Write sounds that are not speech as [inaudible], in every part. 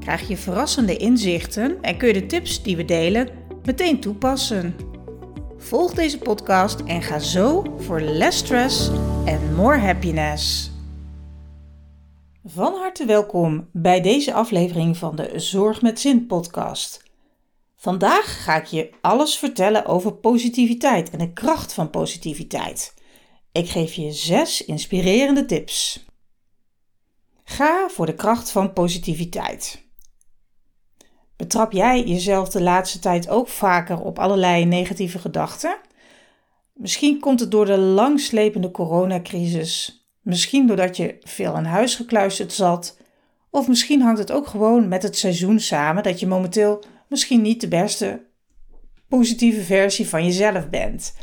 krijg je verrassende inzichten en kun je de tips die we delen meteen toepassen. Volg deze podcast en ga zo voor less stress en more happiness. Van harte welkom bij deze aflevering van de Zorg met Zin podcast. Vandaag ga ik je alles vertellen over positiviteit en de kracht van positiviteit. Ik geef je zes inspirerende tips. Ga voor de kracht van positiviteit. Betrap jij jezelf de laatste tijd ook vaker op allerlei negatieve gedachten? Misschien komt het door de langslepende coronacrisis, misschien doordat je veel in huis gekluisterd zat, of misschien hangt het ook gewoon met het seizoen samen dat je momenteel misschien niet de beste positieve versie van jezelf bent.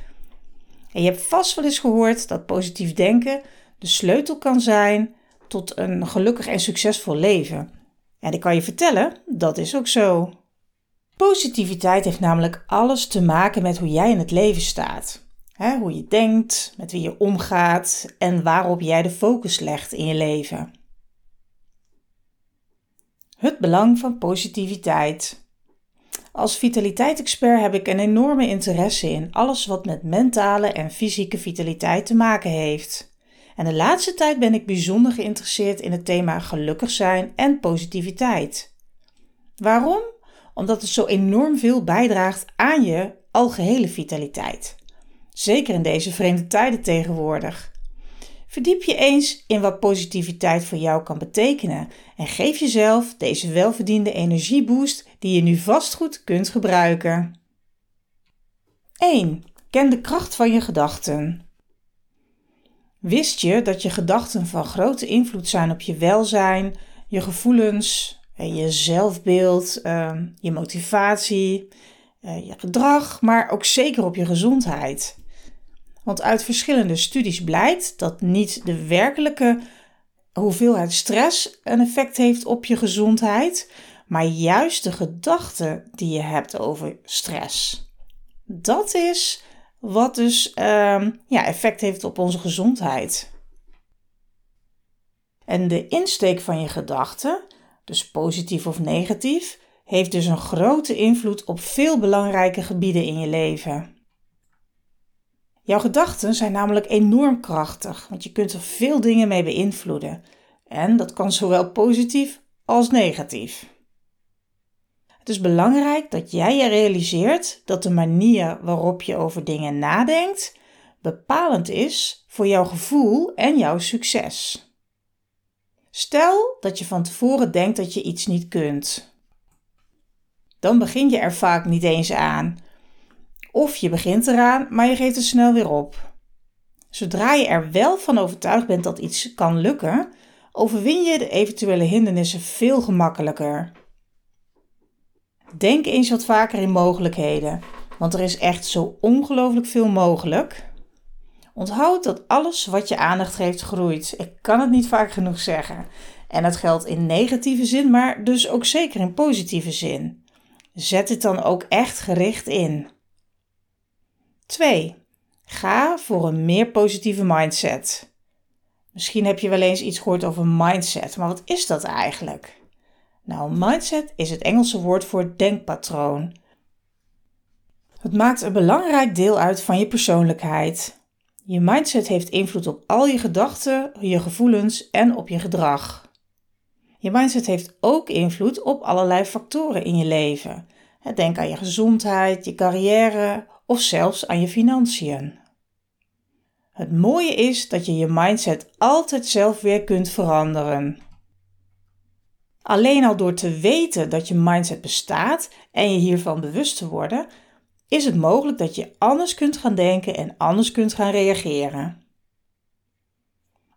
En je hebt vast wel eens gehoord dat positief denken de sleutel kan zijn tot een gelukkig en succesvol leven. En ik kan je vertellen, dat is ook zo. Positiviteit heeft namelijk alles te maken met hoe jij in het leven staat. hoe je denkt, met wie je omgaat en waarop jij de focus legt in je leven. Het belang van positiviteit. Als vitaliteitsexpert heb ik een enorme interesse in alles wat met mentale en fysieke vitaliteit te maken heeft. En de laatste tijd ben ik bijzonder geïnteresseerd in het thema gelukkig zijn en positiviteit. Waarom? Omdat het zo enorm veel bijdraagt aan je algehele vitaliteit. Zeker in deze vreemde tijden tegenwoordig. Verdiep je eens in wat positiviteit voor jou kan betekenen en geef jezelf deze welverdiende energieboost die je nu vastgoed kunt gebruiken. 1. Ken de kracht van je gedachten. Wist je dat je gedachten van grote invloed zijn op je welzijn, je gevoelens, je zelfbeeld, ehm, je motivatie, eh, je gedrag, maar ook zeker op je gezondheid? Want uit verschillende studies blijkt dat niet de werkelijke hoeveelheid stress een effect heeft op je gezondheid, maar juist de gedachten die je hebt over stress. Dat is wat dus ehm, ja, effect heeft op onze gezondheid. En de insteek van je gedachten, dus positief of negatief, heeft dus een grote invloed op veel belangrijke gebieden in je leven. Jouw gedachten zijn namelijk enorm krachtig, want je kunt er veel dingen mee beïnvloeden. En dat kan zowel positief als negatief. Het is belangrijk dat jij je realiseert dat de manier waarop je over dingen nadenkt bepalend is voor jouw gevoel en jouw succes. Stel dat je van tevoren denkt dat je iets niet kunt. Dan begin je er vaak niet eens aan. Of je begint eraan, maar je geeft het snel weer op. Zodra je er wel van overtuigd bent dat iets kan lukken, overwin je de eventuele hindernissen veel gemakkelijker. Denk eens wat vaker in mogelijkheden, want er is echt zo ongelooflijk veel mogelijk. Onthoud dat alles wat je aandacht geeft groeit. Ik kan het niet vaak genoeg zeggen. En dat geldt in negatieve zin, maar dus ook zeker in positieve zin. Zet het dan ook echt gericht in. 2. Ga voor een meer positieve mindset. Misschien heb je wel eens iets gehoord over mindset, maar wat is dat eigenlijk? Nou, mindset is het Engelse woord voor denkpatroon. Het maakt een belangrijk deel uit van je persoonlijkheid. Je mindset heeft invloed op al je gedachten, je gevoelens en op je gedrag. Je mindset heeft ook invloed op allerlei factoren in je leven. Denk aan je gezondheid, je carrière of zelfs aan je financiën. Het mooie is dat je je mindset altijd zelf weer kunt veranderen. Alleen al door te weten dat je mindset bestaat en je hiervan bewust te worden, is het mogelijk dat je anders kunt gaan denken en anders kunt gaan reageren.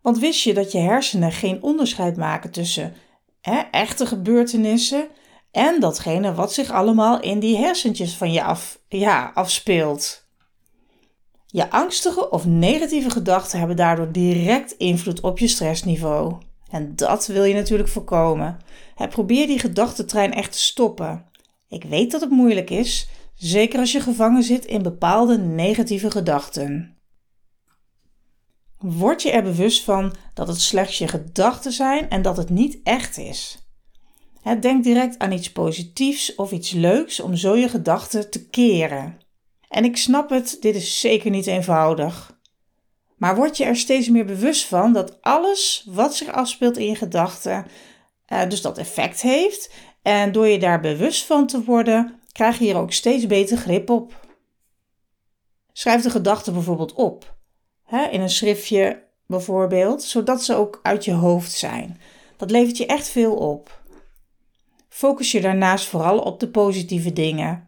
Want wist je dat je hersenen geen onderscheid maken tussen hè, echte gebeurtenissen en datgene wat zich allemaal in die hersentjes van je af, ja, afspeelt. Je angstige of negatieve gedachten hebben daardoor direct invloed op je stressniveau. En dat wil je natuurlijk voorkomen. Probeer die gedachtentrein echt te stoppen. Ik weet dat het moeilijk is, zeker als je gevangen zit in bepaalde negatieve gedachten. Word je er bewust van dat het slechts je gedachten zijn en dat het niet echt is. Denk direct aan iets positiefs of iets leuks om zo je gedachten te keren. En ik snap het, dit is zeker niet eenvoudig. Maar word je er steeds meer bewust van dat alles wat zich afspeelt in je gedachten, uh, dus dat effect heeft. En door je daar bewust van te worden, krijg je hier ook steeds beter grip op. Schrijf de gedachten bijvoorbeeld op. Hè, in een schriftje bijvoorbeeld, zodat ze ook uit je hoofd zijn. Dat levert je echt veel op. Focus je daarnaast vooral op de positieve dingen.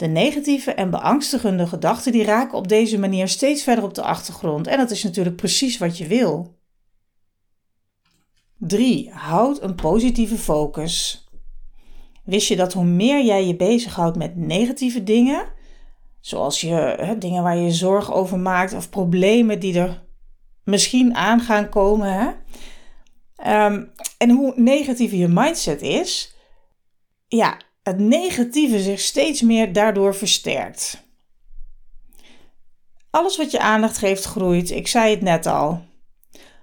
De negatieve en beangstigende gedachten die raken op deze manier steeds verder op de achtergrond en dat is natuurlijk precies wat je wil. 3. Houd een positieve focus. Wist je dat hoe meer jij je bezighoudt met negatieve dingen, zoals je, hè, dingen waar je zorgen over maakt of problemen die er misschien aan gaan komen, hè? Ehm, en hoe negatief je mindset is, ja, het negatieve zich steeds meer daardoor versterkt. Alles wat je aandacht geeft groeit, ik zei het net al.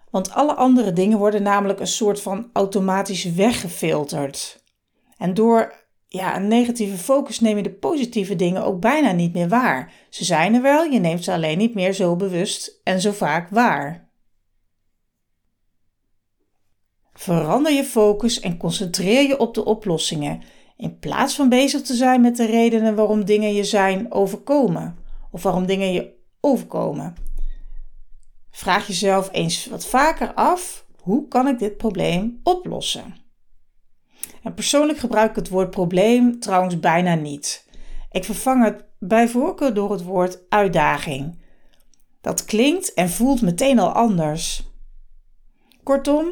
Want alle andere dingen worden namelijk een soort van automatisch weggefilterd. En door ja, een negatieve focus neem je de positieve dingen ook bijna niet meer waar. Ze zijn er wel, je neemt ze alleen niet meer zo bewust en zo vaak waar. Verander je focus en concentreer je op de oplossingen in plaats van bezig te zijn met de redenen waarom dingen je zijn overkomen of waarom dingen je overkomen. Vraag jezelf eens wat vaker af: hoe kan ik dit probleem oplossen? En persoonlijk gebruik ik het woord probleem trouwens bijna niet. Ik vervang het bij voorkeur door het woord uitdaging. Dat klinkt en voelt meteen al anders. Kortom,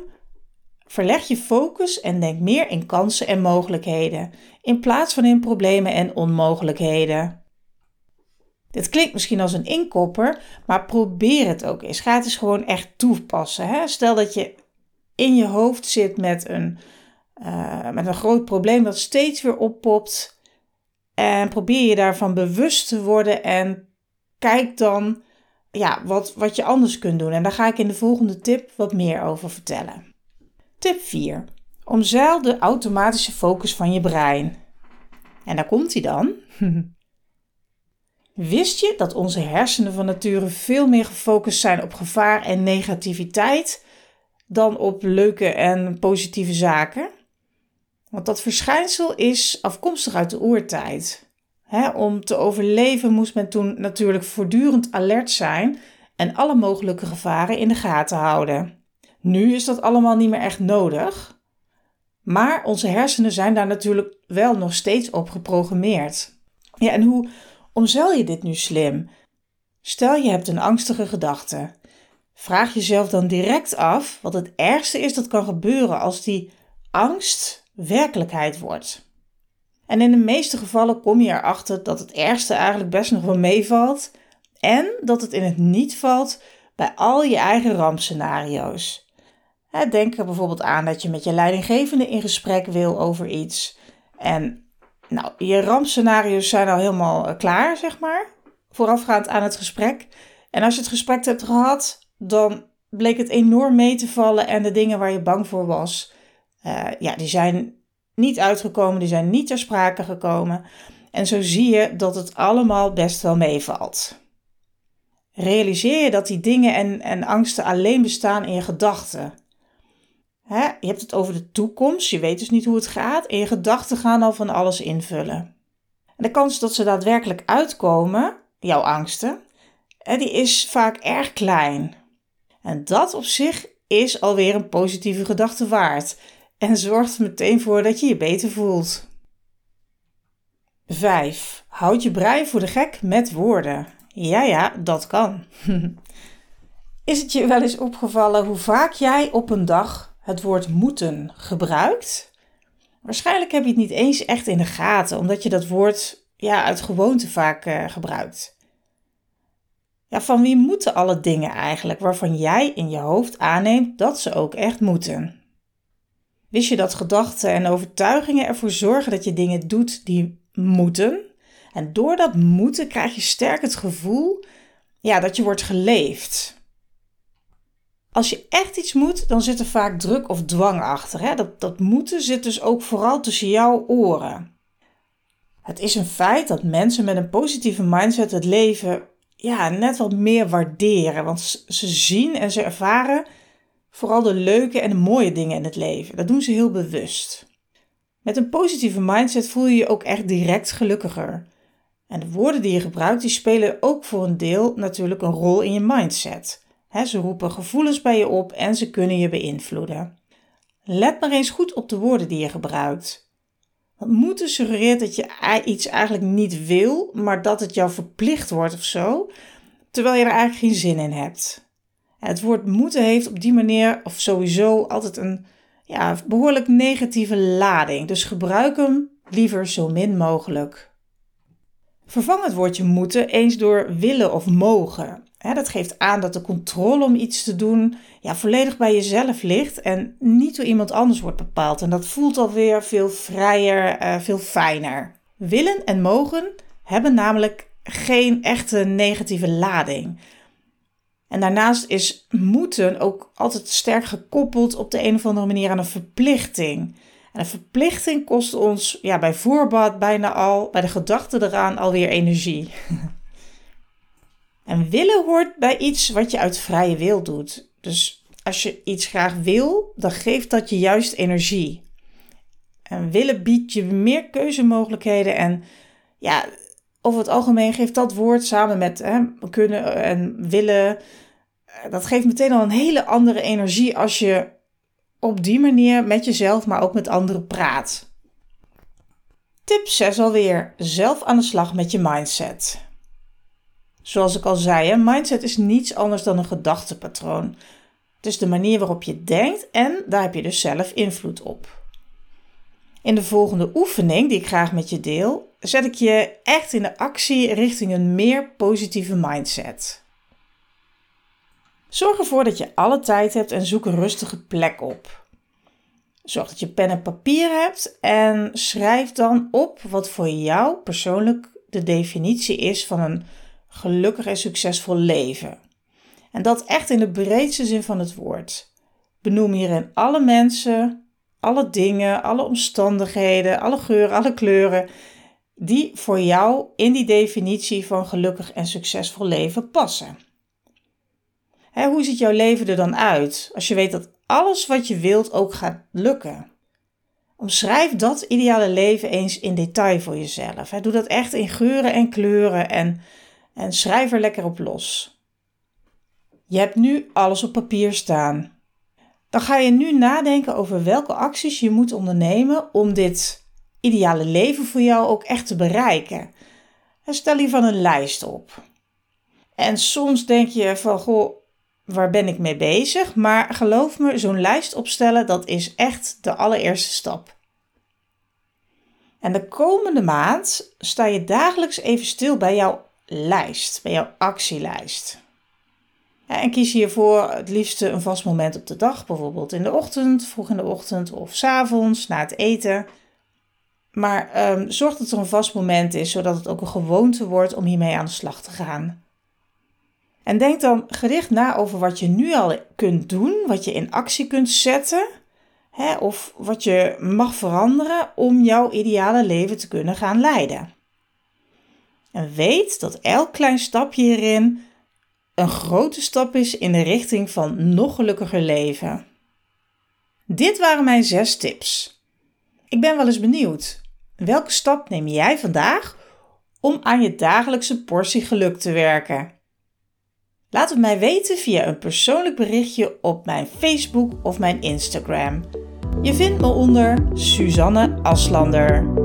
Verleg je focus en denk meer in kansen en mogelijkheden, in plaats van in problemen en onmogelijkheden. Dit klinkt misschien als een inkopper, maar probeer het ook eens. Ga het eens gewoon echt toepassen. Hè? Stel dat je in je hoofd zit met een, uh, met een groot probleem dat steeds weer oppopt. En probeer je daarvan bewust te worden en kijk dan ja, wat, wat je anders kunt doen. En daar ga ik in de volgende tip wat meer over vertellen. Tip 4. Omzeil de automatische focus van je brein. En daar komt hij dan. [laughs] Wist je dat onze hersenen van nature veel meer gefocust zijn op gevaar en negativiteit dan op leuke en positieve zaken? Want dat verschijnsel is afkomstig uit de oertijd. om te overleven moest men toen natuurlijk voortdurend alert zijn en alle mogelijke gevaren in de gaten houden. Nu is dat allemaal niet meer echt nodig. Maar onze hersenen zijn daar natuurlijk wel nog steeds op geprogrammeerd. Ja, en hoe omzeil je dit nu slim? Stel je hebt een angstige gedachte. Vraag jezelf dan direct af wat het ergste is dat kan gebeuren als die angst werkelijkheid wordt. En in de meeste gevallen kom je erachter dat het ergste eigenlijk best nog wel meevalt en dat het in het niet valt bij al je eigen rampscenario's. Denk er bijvoorbeeld aan dat je met je leidinggevende in gesprek wil over iets. En nou, je rampscenario's zijn al helemaal eh, klaar, zeg maar, voorafgaand aan het gesprek. En als je het gesprek hebt gehad, dan bleek het enorm mee te vallen en de dingen waar je bang voor was, uh, ja, die zijn niet uitgekomen, die zijn niet ter sprake gekomen. En zo zie je dat het allemaal best wel meevalt. Realiseer je dat die dingen en, en angsten alleen bestaan in je gedachten. Hè? Je hebt het over de toekomst, je weet dus niet hoe het gaat en je gedachten gaan al van alles invullen. En de kans dat ze daadwerkelijk uitkomen, jouw angsten, die is vaak erg klein. En dat op zich is alweer een positieve gedachte waard en zorgt meteen voor dat je je beter voelt. 5. Houd je brein voor de gek met woorden. Ja, ja, dat kan. [laughs] is het je wel eens opgevallen hoe vaak jij op een dag het woord moeten gebruikt. Waarschijnlijk heb je het niet eens echt in de gaten, omdat je dat woord ja, uit gewoonte vaak uh, gebruikt. Ja, van wie moeten alle dingen eigenlijk waarvan jij in je hoofd aanneemt dat ze ook echt moeten? Wist je dat gedachten en overtuigingen ervoor zorgen dat je dingen doet die moeten? En door dat moeten krijg je sterk het gevoel ja, dat je wordt geleefd. Als je echt iets moet, dan zit er vaak druk of dwang achter. Hè? Dat, dat moeten zit dus ook vooral tussen jouw oren. Het is een feit dat mensen met een positieve mindset het leven ja, net wat meer waarderen. Want ze zien en ze ervaren vooral de leuke en de mooie dingen in het leven. Dat doen ze heel bewust. Met een positieve mindset voel je je ook echt direct gelukkiger. En de woorden die je gebruikt, die spelen ook voor een deel natuurlijk een rol in je mindset. Ze roepen gevoelens bij je op en ze kunnen je beïnvloeden. Let maar eens goed op de woorden die je gebruikt. Want moeten suggereert dat je iets eigenlijk niet wil, maar dat het jou verplicht wordt of zo, terwijl je er eigenlijk geen zin in hebt. Het woord moeten heeft op die manier, of sowieso, altijd een ja, behoorlijk negatieve lading. Dus gebruik hem liever zo min mogelijk. Vervang het woordje moeten eens door willen of mogen. Dat geeft aan dat de controle om iets te doen ja, volledig bij jezelf ligt en niet door iemand anders wordt bepaald. En dat voelt alweer veel vrijer, uh, veel fijner. Willen en mogen hebben namelijk geen echte negatieve lading. En daarnaast is moeten ook altijd sterk gekoppeld op de een of andere manier aan een verplichting. En een verplichting kost ons ja, bij voorbaat bijna al, bij de gedachte eraan, alweer energie. [laughs] en willen hoort bij iets wat je uit vrije wil doet. Dus als je iets graag wil, dan geeft dat je juist energie. En willen biedt je meer keuzemogelijkheden en ja, over het algemeen geeft dat woord samen met hè, kunnen en willen, dat geeft meteen al een hele andere energie als je op die manier met jezelf, maar ook met anderen praat. Tip 6 alweer. Zelf aan de slag met je mindset. Zoals ik al zei, mindset is niets anders dan een gedachtepatroon. Het is de manier waarop je denkt en daar heb je dus zelf invloed op. In de volgende oefening, die ik graag met je deel, zet ik je echt in de actie richting een meer positieve mindset. Zorg ervoor dat je alle tijd hebt en zoek een rustige plek op. Zorg dat je pen en papier hebt en schrijf dan op wat voor jou persoonlijk de definitie is van een gelukkig en succesvol leven. En dat echt in de breedste zin van het woord. Benoem hierin alle mensen, alle dingen, alle omstandigheden, alle geuren, alle kleuren die voor jou in die definitie van gelukkig en succesvol leven passen. Hoe ziet jouw leven er dan uit als je weet dat alles wat je wilt ook gaat lukken? Omschrijf dat ideale leven eens in detail voor jezelf. Doe dat echt in geuren en kleuren en, en schrijf er lekker op los. Je hebt nu alles op papier staan. Dan ga je nu nadenken over welke acties je moet ondernemen om dit ideale leven voor jou ook echt te bereiken. En stel hiervan een lijst op. En soms denk je van, goh, waar ben ik mee bezig? Maar geloof me, zo'n lijst opstellen, dat is echt de allereerste stap. En de komende maand sta je dagelijks even stil bij jouw lijst, bij jouw actielijst. En kies hiervoor het liefste een vast moment op de dag, bijvoorbeeld in de ochtend, vroeg in de ochtend of s avonds na het eten. Maar um, zorg dat er een vast moment is, zodat het ook een gewoonte wordt om hiermee aan de slag te gaan. En denk dan gericht na over wat je nu al kunt doen, wat je in actie kunt zetten, hè, of wat je mag veranderen om jouw ideale leven te kunnen gaan leiden. En weet dat elk klein stapje hierin een grote stap is in de richting van nog gelukkiger leven. Dit waren mijn zes tips. Ik ben wel eens benieuwd. Welke stap neem jij vandaag om aan je dagelijkse portie geluk te werken? Laat het mij weten via een persoonlijk berichtje op mijn Facebook of mijn Instagram. Je vindt me onder Suzanne Aslander.